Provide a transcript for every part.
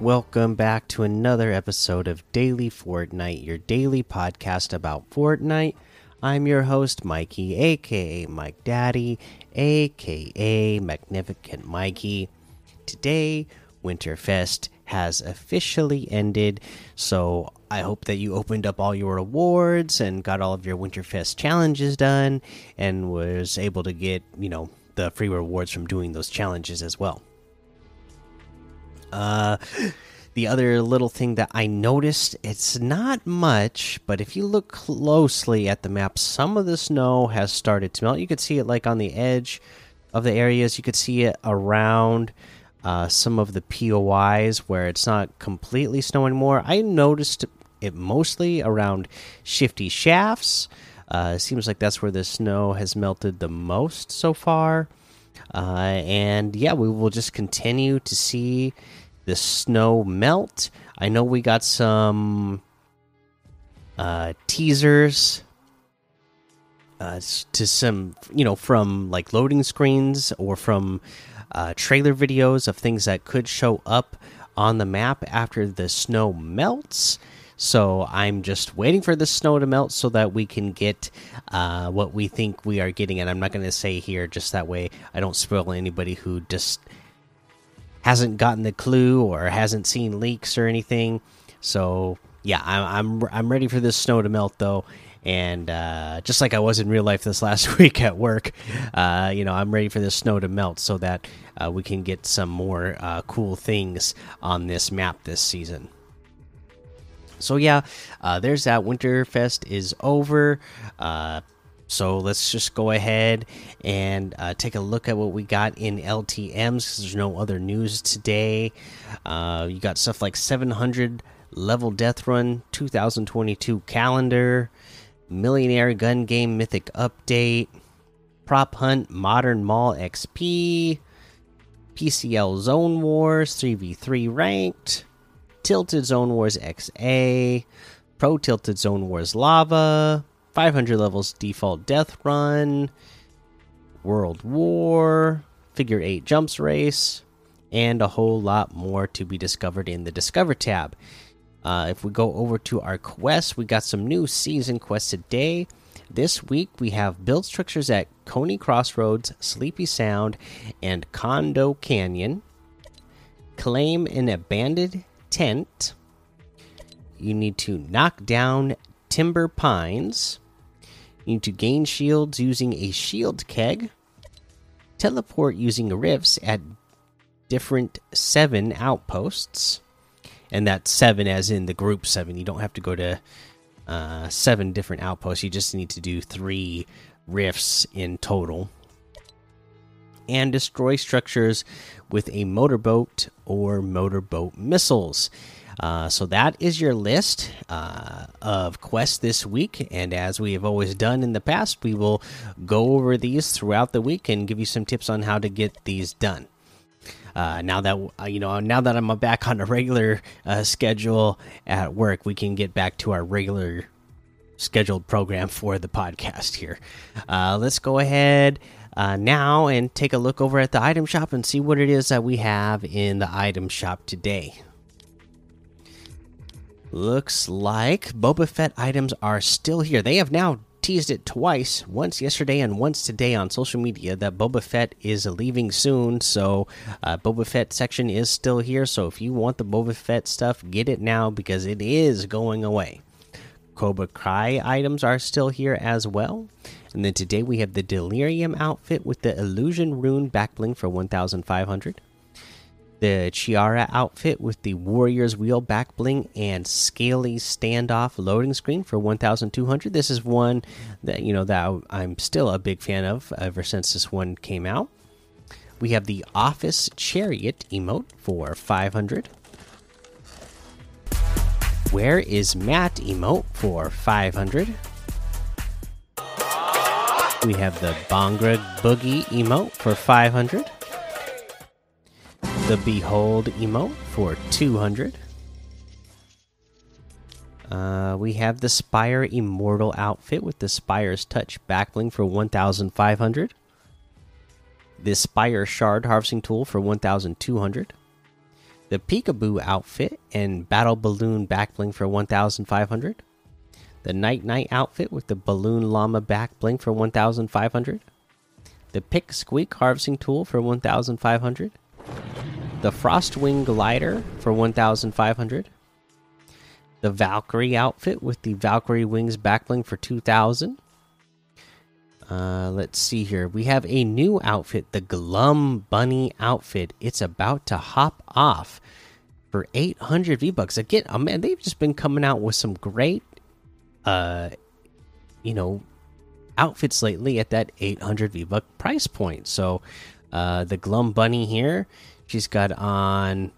Welcome back to another episode of Daily Fortnite, your daily podcast about Fortnite. I'm your host, Mikey, aka Mike Daddy, aka Magnificent Mikey. Today, Winterfest has officially ended, so I hope that you opened up all your awards and got all of your Winterfest challenges done and was able to get, you know, the free rewards from doing those challenges as well. Uh, the other little thing that I noticed, it's not much, but if you look closely at the map, some of the snow has started to melt. You could see it like on the edge of the areas. You could see it around uh, some of the POIs where it's not completely snow anymore. I noticed it mostly around shifty shafts. Uh, it seems like that's where the snow has melted the most so far. Uh, and yeah, we will just continue to see the snow melt. I know we got some uh, teasers uh, to some, you know, from like loading screens or from uh, trailer videos of things that could show up on the map after the snow melts. So I'm just waiting for the snow to melt so that we can get uh, what we think we are getting. And I'm not going to say here just that way I don't spoil anybody who just hasn't gotten the clue or hasn't seen leaks or anything. So yeah, I'm I'm I'm ready for this snow to melt though. And uh, just like I was in real life this last week at work, uh, you know, I'm ready for this snow to melt so that uh, we can get some more uh, cool things on this map this season so yeah uh, there's that winterfest is over uh, so let's just go ahead and uh, take a look at what we got in ltms because there's no other news today. Uh, you got stuff like 700 level death run 2022 calendar millionaire gun game mythic update prop hunt modern mall xp pcl zone wars 3v3 ranked Tilted Zone Wars XA, Pro Tilted Zone Wars Lava, 500 levels default death run, World War, Figure 8 jumps race, and a whole lot more to be discovered in the Discover tab. Uh, if we go over to our quests, we got some new season quests today. This week we have build structures at Coney Crossroads, Sleepy Sound, and Condo Canyon. Claim an abandoned tent. You need to knock down timber pines. You need to gain shields using a shield keg. Teleport using rifts at different seven outposts. And that's seven as in the group seven. You don't have to go to uh, seven different outposts. You just need to do three rifts in total. And destroy structures with a motorboat or motorboat missiles. Uh, so that is your list uh, of quests this week, and as we have always done in the past, we will go over these throughout the week and give you some tips on how to get these done. Uh, now that uh, you know, now that I'm back on a regular uh, schedule at work, we can get back to our regular scheduled program for the podcast here. Let's go ahead now and take a look over at the item shop and see what it is that we have in the item shop today. Looks like Boba Fett items are still here. They have now teased it twice, once yesterday and once today on social media, that Boba Fett is leaving soon. So, uh, Boba Fett section is still here. So, if you want the Boba Fett stuff, get it now because it is going away. Cobra Kai items are still here as well. And then today we have the Delirium outfit with the Illusion Rune backbling for 1,500. The Chiara outfit with the Warrior's Wheel back bling and Scaly standoff loading screen for 1,200. This is one that you know that I'm still a big fan of ever since this one came out. We have the Office Chariot emote for 500. Where is Matt emote for 500? We have the Bhangra Boogie emote for 500. The Behold emote for 200. Uh, we have the Spire Immortal outfit with the Spire's Touch backbling for 1,500. The Spire Shard harvesting tool for 1,200. the Peekaboo outfit and Battle Balloon backbling for 1,500. The Night Knight outfit with the Balloon Llama backbling for 1,500. The Pick Squeak harvesting tool for 1,500. The Frostwing glider for 1,500. The Valkyrie outfit with the Valkyrie wings back bling for 2,000. Uh, let's see here. We have a new outfit, the Glum Bunny outfit. It's about to hop off for 800 V bucks. Again, oh man, they've just been coming out with some great, uh, you know, outfits lately at that 800 V buck price point. So, uh, the Glum Bunny here, she's got on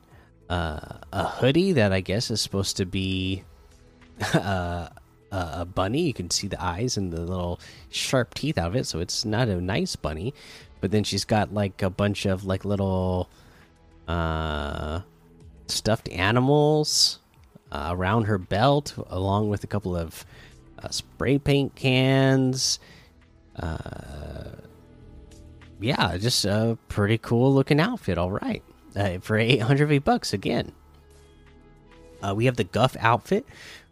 uh, a hoodie that I guess is supposed to be uh, a bunny. You can see the eyes and the little sharp teeth out of it, so it's not a nice bunny. But then she's got like a bunch of like little uh, stuffed animals uh, around her belt, along with a couple of uh, spray paint cans. Uh, yeah, just a pretty cool looking outfit. All right, uh, for 800 V bucks again. Uh, we have the Guff outfit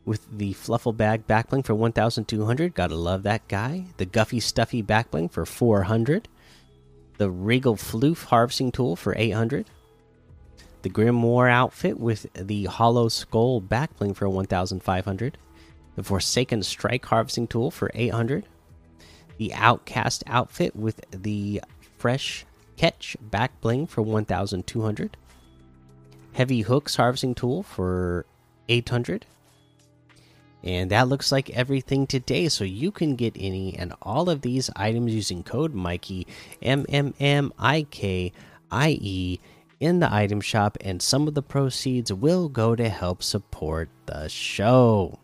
with the Fluffle Bag backbling for 1,200. Gotta love that guy. The Guffy Stuffy backbling for 400. The Regal Floof harvesting tool for 800. The Grimoire outfit with the Hollow Skull backbling for 1,500. The Forsaken Strike harvesting tool for 800. The Outcast outfit with the Fresh Catch back bling for 1,200. Heavy Hooks harvesting tool for 800 and that looks like everything today. So you can get any and all of these items using code Mikey M M M I K I E in the item shop, and some of the proceeds will go to help support the show.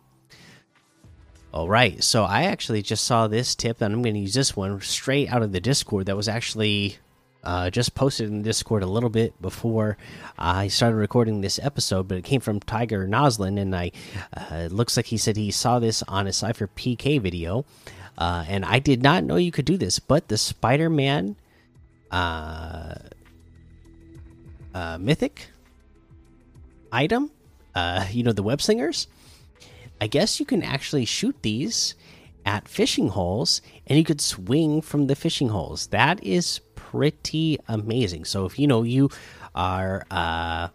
All right, so I actually just saw this tip, and I'm going to use this one straight out of the Discord. That was actually uh, just posted in Discord a little bit before I started recording this episode, but it came from Tiger Noslin, and I uh, it looks like he said he saw this on a SypherPK video, uh, and I did not know you could do this, but the Spider Man uh, uh, mythic item, uh, you know the web slingers. I guess you can actually shoot these at fishing holes and you could swing from the fishing holes. That is pretty amazing. So if you know you are, uh,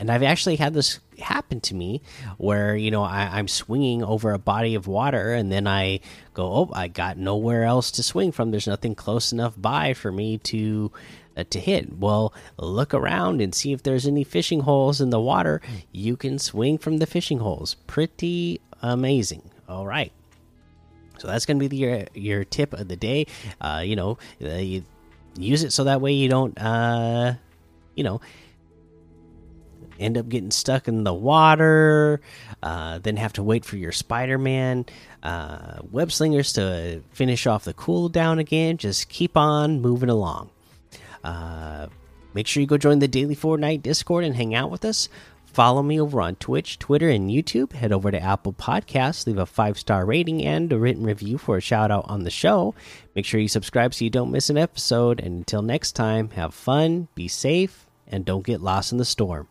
and I've actually had this happen to me where you know I, am swinging over a body of water and then I go, oh, I got nowhere else to swing from. There's nothing close enough by for me to uh, to hit. Well, look around and see if there's any fishing holes in the water. You can swing from the fishing holes. Pretty amazing. All right. So that's going to be the, your your tip of the day. Uh, you know, uh, you use it so that way you don't uh you know end up getting stuck in the water uh, then have to wait for your spider-man uh, web slingers to finish off the cooldown again just keep on moving along uh, make sure you go join the daily fortnite discord and hang out with us Follow me over on Twitch, Twitter, and YouTube. Head over to Apple Podcasts, leave a five star rating and a written review for a shout out on the show. Make sure you subscribe so you don't miss an episode. And until next time, have fun, be safe, and don't get lost in the storm.